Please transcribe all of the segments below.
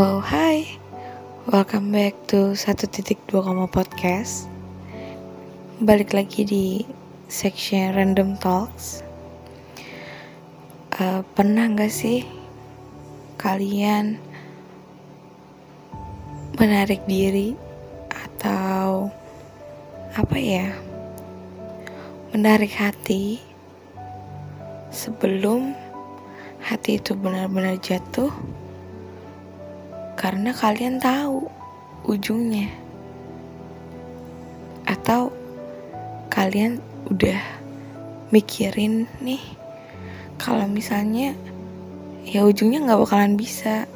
Oh hai, welcome back to 1.2 podcast. Balik lagi di section random talks. Uh, Pernah gak sih kalian menarik diri atau apa ya menarik hati sebelum hati itu benar-benar jatuh karena kalian tahu ujungnya. Atau kalian udah mikirin nih kalau misalnya ya ujungnya nggak bakalan bisa.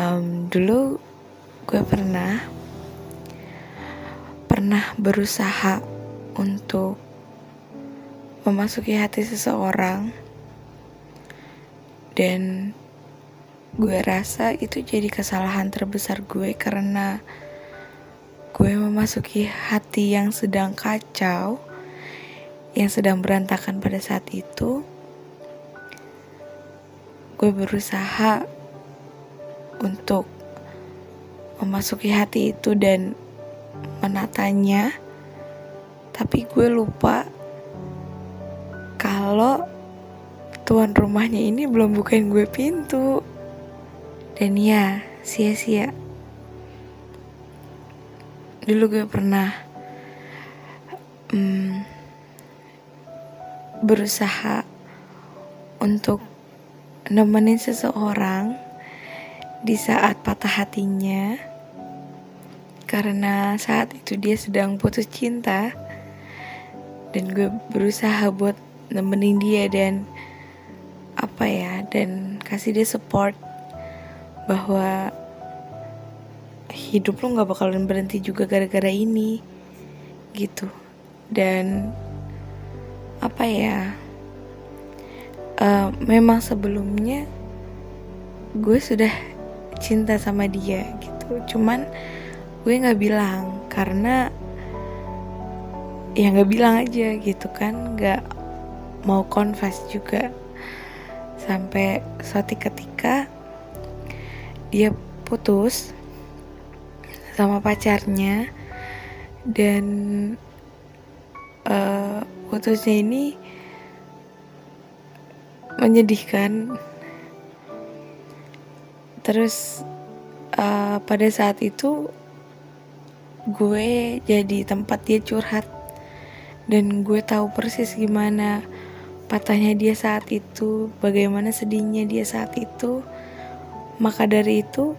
Um, dulu gue pernah pernah berusaha untuk memasuki hati seseorang. Dan gue rasa itu jadi kesalahan terbesar gue karena gue memasuki hati yang sedang kacau, yang sedang berantakan pada saat itu. Gue berusaha untuk memasuki hati itu dan menatanya, tapi gue lupa kalau tuan rumahnya ini belum bukain gue pintu. Dan ya, sia-sia. Dulu gue pernah um, berusaha untuk nemenin seseorang di saat patah hatinya karena saat itu dia sedang putus cinta dan gue berusaha buat nemenin dia dan apa ya dan kasih dia support bahwa hidup lo nggak bakalan berhenti juga gara-gara ini gitu. Dan apa ya uh, memang sebelumnya gue sudah cinta sama dia gitu. Cuman gue nggak bilang karena ya nggak bilang aja gitu kan. Nggak mau confess juga. Sampai suatu ketika dia putus sama pacarnya dan uh, putusnya ini menyedihkan. Terus uh, pada saat itu gue jadi tempat dia curhat dan gue tahu persis gimana patahnya dia saat itu bagaimana sedihnya dia saat itu maka dari itu,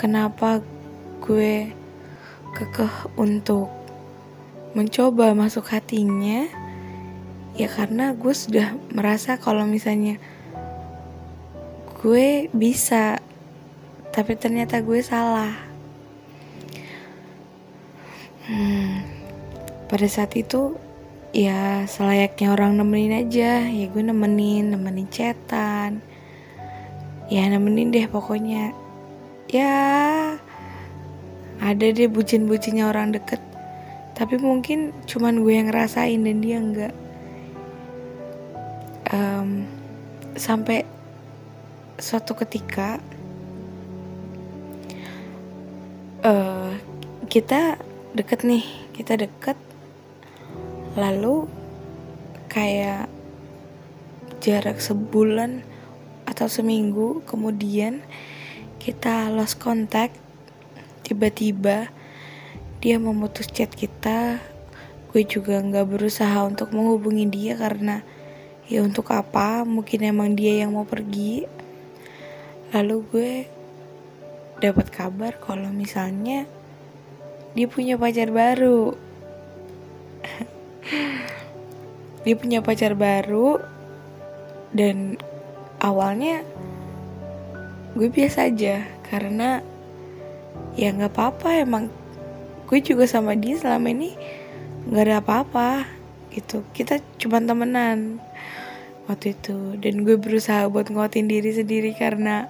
kenapa gue kekeh untuk mencoba masuk hatinya? Ya karena gue sudah merasa kalau misalnya gue bisa, tapi ternyata gue salah. Hmm, pada saat itu ya selayaknya orang nemenin aja ya gue nemenin nemenin cetan ya nemenin deh pokoknya. Ya ada deh bucin-bucinnya orang deket. Tapi mungkin cuman gue yang ngerasain dan dia enggak. Um, sampai suatu ketika uh, kita deket nih kita deket. Lalu kayak jarak sebulan atau seminggu kemudian kita lost contact tiba-tiba dia memutus chat kita. Gue juga nggak berusaha untuk menghubungi dia karena ya untuk apa? Mungkin emang dia yang mau pergi. Lalu gue dapat kabar kalau misalnya dia punya pacar baru. Dia punya pacar baru dan awalnya gue biasa aja karena ya nggak apa-apa emang gue juga sama dia selama ini nggak ada apa-apa gitu. Kita cuma temenan waktu itu dan gue berusaha buat nguatin diri sendiri karena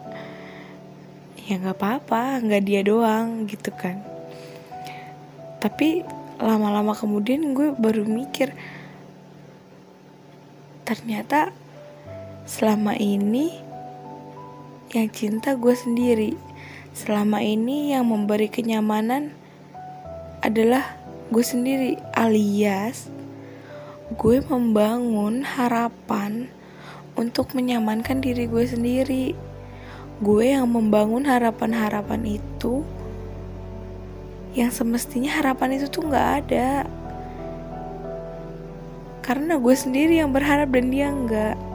ya nggak apa-apa nggak dia doang gitu kan. Tapi lama-lama kemudian gue baru mikir ternyata selama ini yang cinta gue sendiri. Selama ini yang memberi kenyamanan adalah gue sendiri alias gue membangun harapan untuk menyamankan diri gue sendiri. Gue yang membangun harapan-harapan itu yang semestinya harapan itu tuh nggak ada. Karena gue sendiri yang berharap dan dia nggak.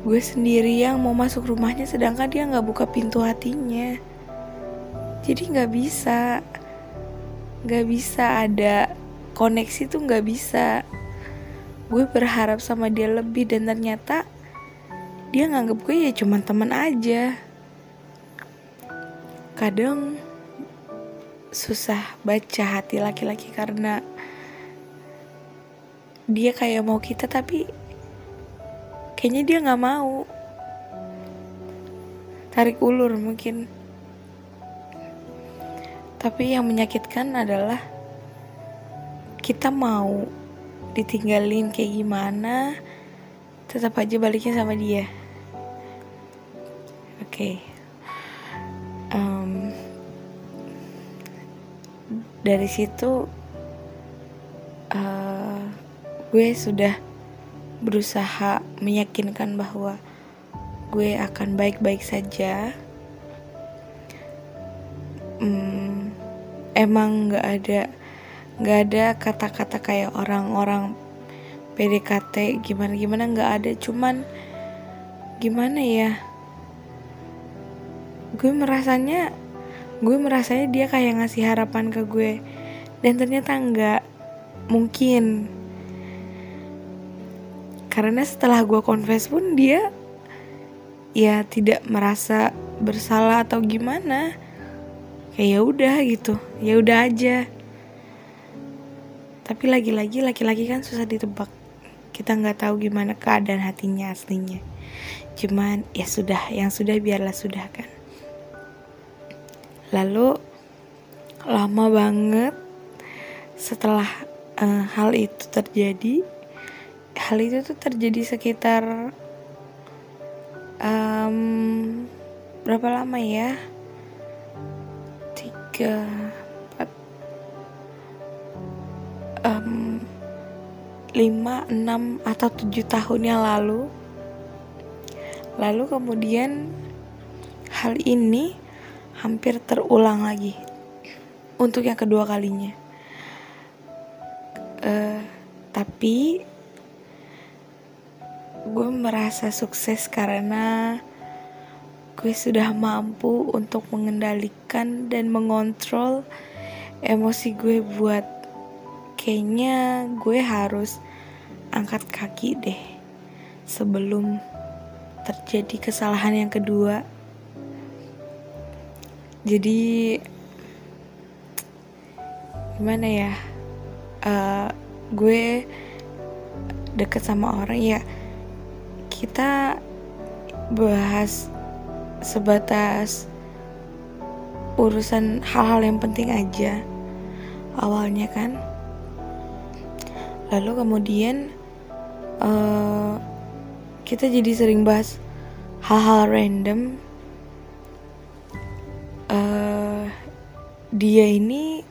Gue sendiri yang mau masuk rumahnya sedangkan dia nggak buka pintu hatinya. Jadi nggak bisa, nggak bisa ada koneksi tuh nggak bisa. Gue berharap sama dia lebih dan ternyata dia nganggep gue ya cuma teman aja. Kadang susah baca hati laki-laki karena dia kayak mau kita tapi kayaknya dia nggak mau. Tarik ulur mungkin. Tapi yang menyakitkan adalah kita mau ditinggalin kayak gimana tetap aja baliknya sama dia. Oke. Okay. um, dari situ uh, gue sudah berusaha meyakinkan bahwa gue akan baik-baik saja. Um, emang nggak ada nggak ada kata-kata kayak orang-orang PDKT gimana gimana nggak ada. Cuman gimana ya? Gue merasanya gue merasanya dia kayak ngasih harapan ke gue. Dan ternyata nggak mungkin karena setelah gue confess pun dia ya tidak merasa bersalah atau gimana kayak ya udah gitu ya udah aja tapi lagi-lagi laki-laki kan susah ditebak. Kita nggak tahu gimana keadaan hatinya aslinya. Cuman ya sudah, yang sudah biarlah sudah kan. Lalu lama banget setelah uh, hal itu terjadi, hal itu tuh terjadi sekitar um, berapa lama ya? Tiga um, 5, 6 atau 7 tahun yang lalu lalu kemudian hal ini hampir terulang lagi untuk yang kedua kalinya uh, tapi gue merasa sukses karena gue sudah mampu untuk mengendalikan dan mengontrol emosi gue buat kayaknya gue harus angkat kaki deh sebelum terjadi kesalahan yang kedua. Jadi gimana ya? Uh, gue deket sama orang ya kita bahas sebatas urusan hal-hal yang penting aja awalnya kan. Lalu kemudian uh, kita jadi sering bahas hal-hal random. Uh, dia ini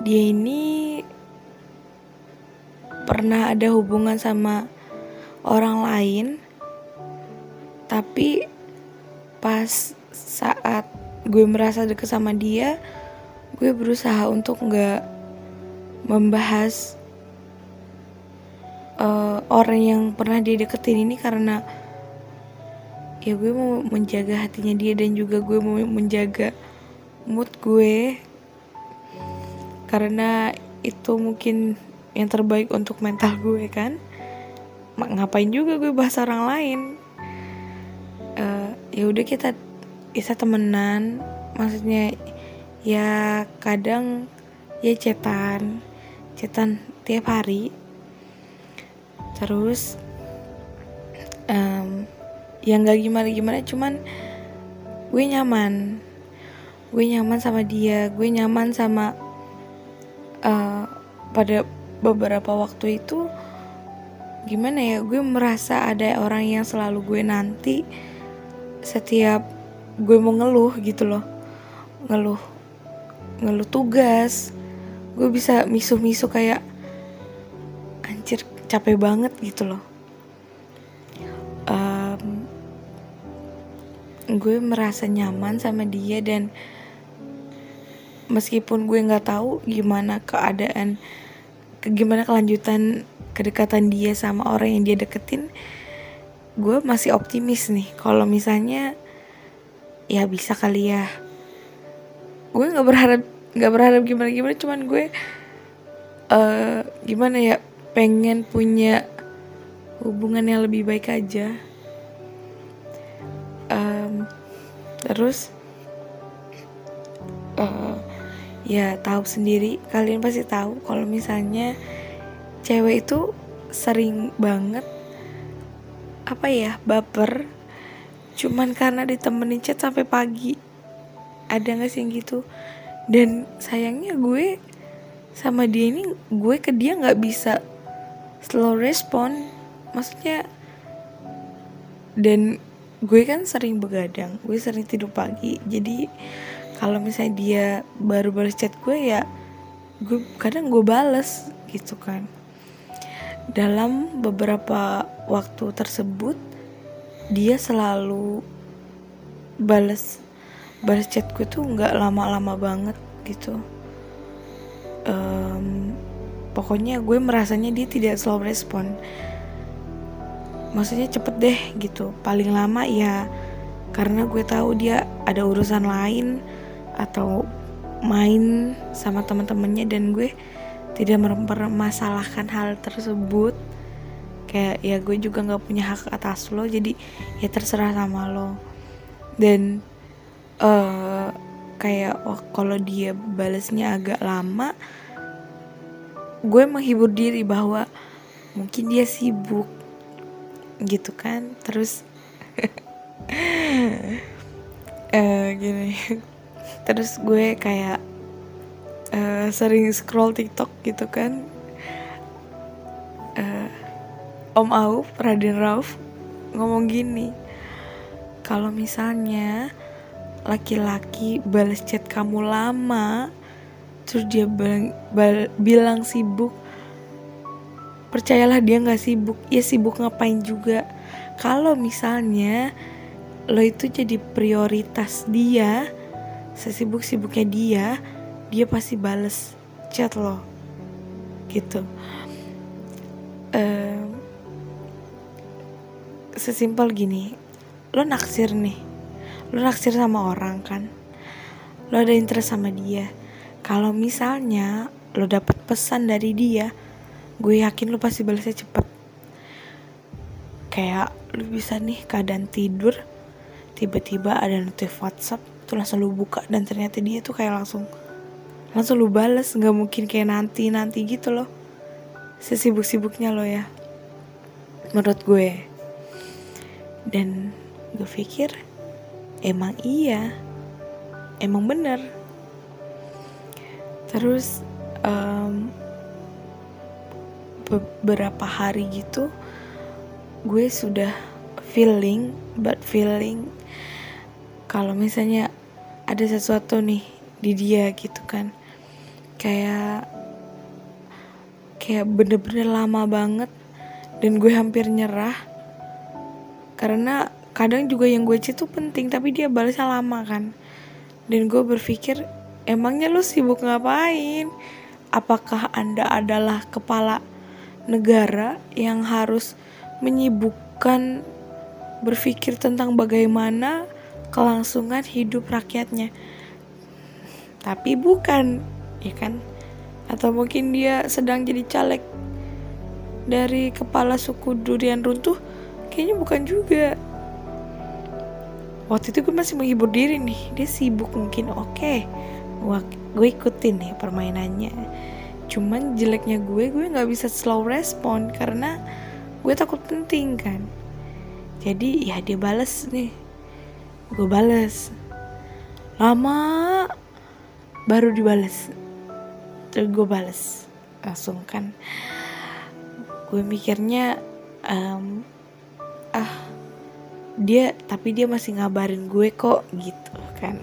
dia ini pernah ada hubungan sama orang lain tapi pas saat gue merasa deket sama dia gue berusaha untuk nggak membahas uh, orang yang pernah dia deketin ini karena ya gue mau menjaga hatinya dia dan juga gue mau menjaga mood gue. Karena itu mungkin yang terbaik untuk mental gue kan ngapain juga gue bahas orang lain? Uh, ya udah kita bisa temenan. Maksudnya ya kadang ya cetan chatan tiap hari. Terus um, yang gak gimana gimana cuman gue nyaman. Gue nyaman sama dia gue nyaman sama uh, pada beberapa waktu itu gimana ya gue merasa ada orang yang selalu gue nanti setiap gue mau ngeluh gitu loh. Ngeluh ngeluh tugas. Gue bisa misu-misu kayak anjir capek banget gitu loh. Um, gue merasa nyaman sama dia dan meskipun gue nggak tahu gimana keadaan gimana kelanjutan kedekatan dia sama orang yang dia deketin gue masih optimis nih. Kalau misalnya ya bisa kali ya. Gue nggak berharap nggak berharap gimana gimana cuman gue uh, gimana ya pengen punya hubungan yang lebih baik aja. Um, terus uh, ya tahu sendiri kalian pasti tahu kalau misalnya cewek itu sering banget apa ya baper. Cuman karena ditemenin chat sampai pagi. Ada nggak sih yang gitu? Dan sayangnya gue sama dia ini gue ke dia nggak bisa slow respon. Maksudnya dan gue kan sering begadang gue sering tidur pagi. Jadi kalau misalnya dia baru balas chat gue ya gue kadang gue bales gitu kan dalam beberapa waktu tersebut dia selalu balas balas chatku tuh nggak lama-lama banget gitu. Um, pokoknya gue merasanya dia tidak slow respon. Maksudnya cepet deh gitu. Paling lama ya karena gue tahu dia ada urusan lain atau main sama teman-temannya dan gue tidak mempermasalahkan hal tersebut. Kayak ya gue juga nggak punya hak atas lo jadi ya terserah sama lo. Dan uh, kayak oh, kalau dia balasnya agak lama gue menghibur diri bahwa mungkin dia sibuk gitu kan? Terus uh, gini terus gue kayak uh, sering scroll TikTok gitu kan. Uh, Om Auf, Raden Rauf ngomong gini kalau misalnya laki-laki balas chat kamu lama terus dia bilang, bilang sibuk percayalah dia nggak sibuk. Ya sibuk ngapain juga? Kalau misalnya lo itu jadi prioritas dia sesibuk-sibuknya dia dia pasti bales chat lo gitu. Um, sesimpel gini lo naksir nih lo naksir sama orang kan lo ada interest sama dia. Kalau misalnya lo dapet pesan dari dia gue yakin lo pasti balasnya cepet. Kayak lo bisa nih keadaan tidur tiba-tiba ada notif WhatsApp tuh langsung lo buka dan ternyata dia tuh kayak langsung langsung lo balas nggak mungkin kayak nanti nanti gitu loh. Sesibuk-sibuknya lo ya menurut gue. Dan gue pikir emang iya. Emang bener. Terus um, beberapa hari gitu gue sudah feeling but feeling. Kalau misalnya ada sesuatu nih di dia gitu kan kayak kayak bener-bener lama banget dan gue hampir nyerah. Karena kadang juga yang gue chat tuh penting tapi dia balasnya lama kan. Dan gue berpikir emangnya lu sibuk ngapain? Apakah anda adalah kepala negara yang harus menyibukkan berpikir tentang bagaimana kelangsungan hidup rakyatnya? Tapi bukan ya kan? Atau mungkin dia sedang jadi caleg dari kepala suku durian runtuh kayaknya bukan juga. Waktu itu gue masih menghibur diri nih dia sibuk mungkin oke. Okay. gue ikutin nih permainannya. Cuman jeleknya gue gue nggak bisa slow respon karena gue takut penting kan. Jadi ya dia bales nih. Gue bales. Lama baru dibales terus gue bales langsung kan. Gue mikirnya um, ah dia tapi dia masih ngabarin gue kok gitu kan.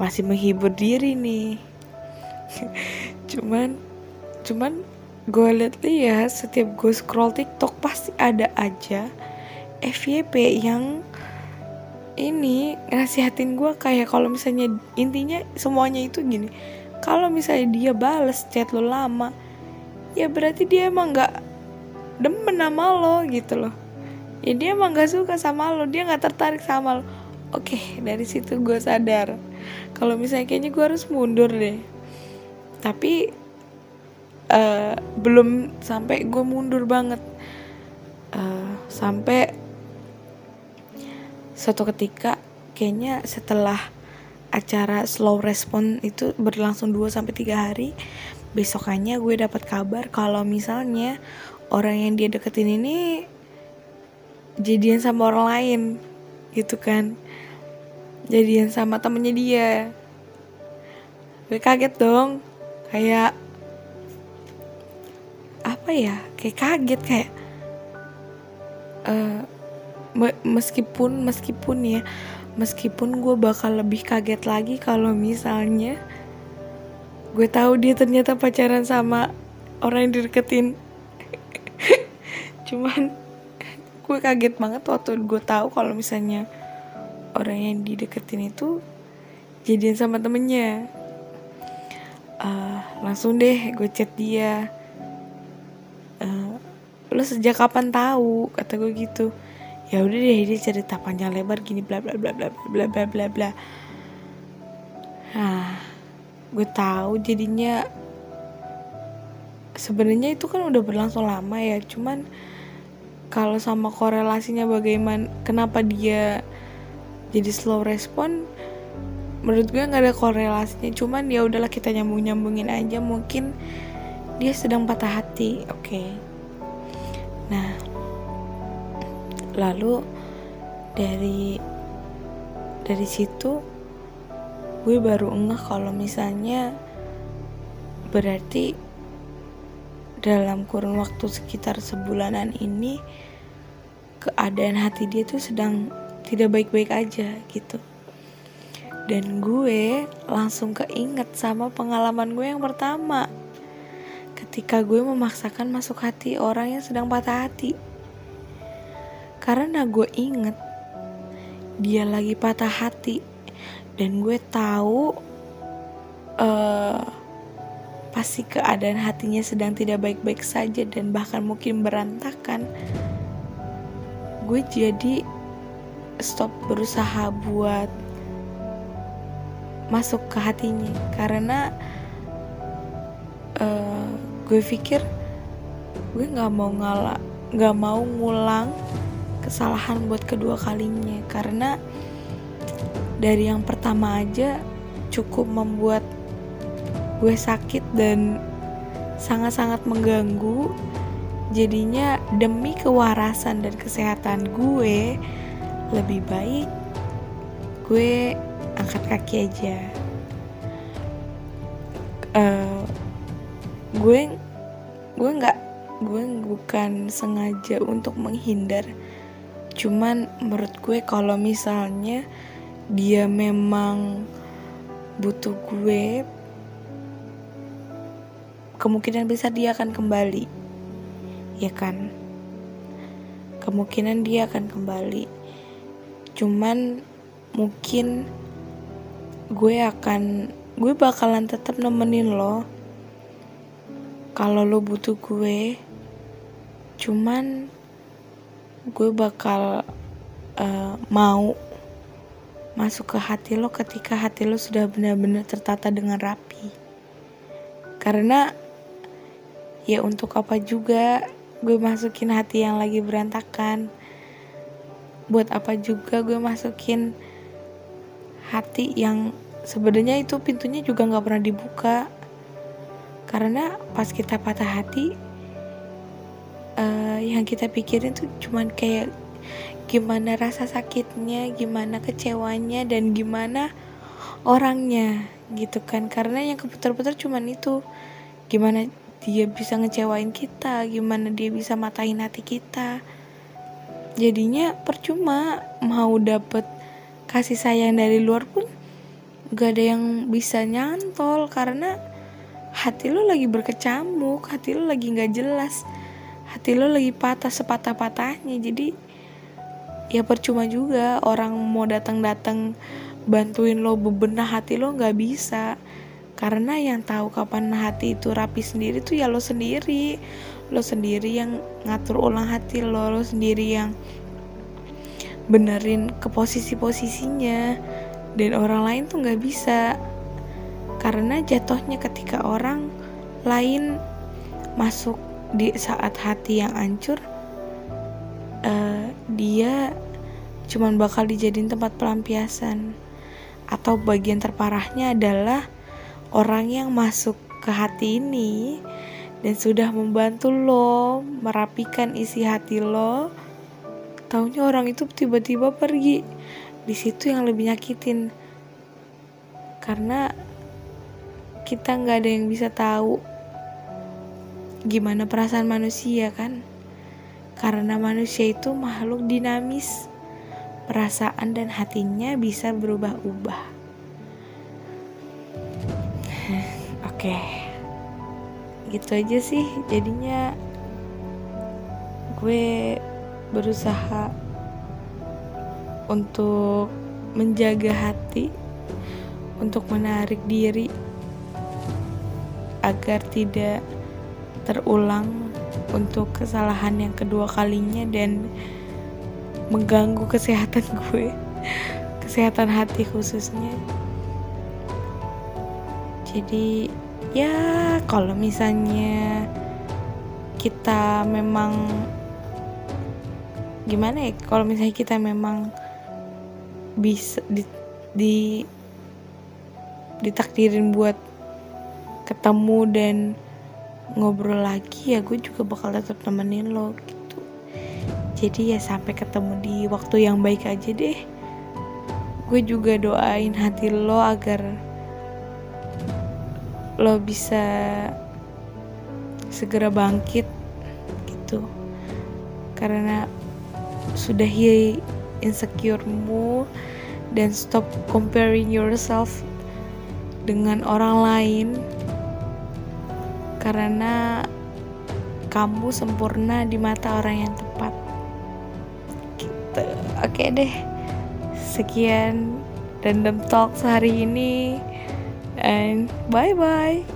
Masih menghibur diri nih. Cuman cuman gue liat ya setiap gue scroll TikTok pasti ada aja FYP yang ini nasihatin gue kayak kalau misalnya intinya semuanya itu gini kalau misalnya dia bales chat lo lama ya berarti dia emang nggak demen sama lo gitu loh. Ya dia emang gak suka sama lo dia nggak tertarik sama lo. Oke dari situ gue sadar. Kalau misalnya kayaknya gue harus mundur deh. Tapi uh, belum sampai gue mundur banget. Uh, sampai suatu ketika kayaknya setelah acara slow respon itu berlangsung 2 sampai 3 hari. Besokannya gue dapat kabar kalau misalnya orang yang dia deketin ini jadian sama orang lain gitu kan. Jadian sama temennya dia. Gue kaget dong kayak apa ya kayak kaget kayak uh, meskipun meskipun ya meskipun gue bakal lebih kaget lagi kalau misalnya gue tahu dia ternyata pacaran sama orang yang dideketin. Cuman gue kaget banget waktu gue tahu kalau misalnya orang yang dideketin itu jadian sama temennya. Uh, langsung deh gue chat dia. Uh, lo sejak kapan tahu? kata gue gitu ya udah deh dia cerita panjang lebar gini bla bla bla bla bla bla bla bla nah gue tahu jadinya sebenarnya itu kan udah berlangsung lama ya cuman kalau sama korelasinya bagaimana kenapa dia jadi slow respon menurut gue nggak ada korelasinya cuman ya udahlah kita nyambung nyambungin aja mungkin dia sedang patah hati oke okay. nah lalu dari dari situ gue baru ngeh kalau misalnya berarti dalam kurun waktu sekitar sebulanan ini keadaan hati dia tuh sedang tidak baik-baik aja gitu. Dan gue langsung keinget sama pengalaman gue yang pertama. Ketika gue memaksakan masuk hati orang yang sedang patah hati karena gue inget dia lagi patah hati dan gue tahu uh, pasti keadaan hatinya sedang tidak baik-baik saja dan bahkan mungkin berantakan. Gue jadi stop berusaha buat masuk ke hatinya karena uh, gue pikir gue nggak mau ngalah nggak mau ngulang kesalahan buat kedua kalinya. Karena dari yang pertama aja cukup membuat gue sakit dan sangat-sangat mengganggu. Jadinya demi kewarasan dan kesehatan gue lebih baik gue angkat kaki aja. Uh, gue gue nggak gue bukan sengaja untuk menghindar cuman menurut gue kalau misalnya dia memang butuh gue kemungkinan besar dia akan kembali. Ya kan? Kemungkinan dia akan kembali. Cuman mungkin gue akan gue bakalan tetap nemenin lo kalau lo butuh gue. Cuman gue bakal uh, mau masuk ke hati lo ketika hati lo sudah benar-benar tertata dengan rapi. Karena ya untuk apa juga gue masukin hati yang lagi berantakan. Buat apa juga gue masukin hati yang sebenarnya itu pintunya juga nggak pernah dibuka. Karena pas kita patah hati, uh, yang kita pikirin tuh cuman kayak gimana rasa sakitnya, gimana kecewanya dan gimana orangnya gitu kan. Karena yang keputar-putar cuman itu gimana dia bisa ngecewain kita gimana dia bisa matahin hati kita. Jadinya percuma mau dapet kasih sayang dari luar pun gak ada yang bisa nyantol karena hati lo lagi berkecamuk hati lo lagi gak jelas hati lo lagi patah sepatah-patahnya. Jadi ya percuma juga orang mau datang-datang bantuin lo bebenah hati lo nggak bisa. Karena yang tahu kapan hati itu rapi sendiri tuh ya lo sendiri. Lo sendiri yang ngatur ulang hati lo lo sendiri yang benerin ke posisi-posisinya. Dan orang lain tuh nggak bisa. Karena jatuhnya ketika orang lain masuk di saat hati yang hancur uh, dia cuman bakal dijadiin tempat pelampiasan. Atau bagian terparahnya adalah orang yang masuk ke hati ini dan sudah membantu lo merapikan isi hati lo. Taunya orang itu tiba-tiba pergi. Di situ yang lebih nyakitin. Karena kita nggak ada yang bisa tahu gimana perasaan manusia kan karena manusia itu makhluk dinamis perasaan dan hatinya bisa berubah-ubah. Oke, okay. gitu aja sih. Jadinya gue berusaha untuk menjaga hati, untuk menarik diri agar tidak terulang untuk kesalahan yang kedua kalinya dan mengganggu kesehatan gue. Kesehatan hati khususnya. Jadi ya kalau misalnya kita memang gimana ya kalau misalnya kita memang bisa di, di ditakdirin buat ketemu dan ngobrol lagi ya gue juga bakal tetap temenin lo jadi ya sampai ketemu di waktu yang baik aja deh. Gue juga doain hati lo agar lo bisa segera bangkit gitu. Karena sudah sudahi insecuremu dan stop comparing yourself dengan orang lain karena kamu sempurna di mata orang yang tepat. Gitu. Oke deh. Sekian random talk hari ini. And bye bye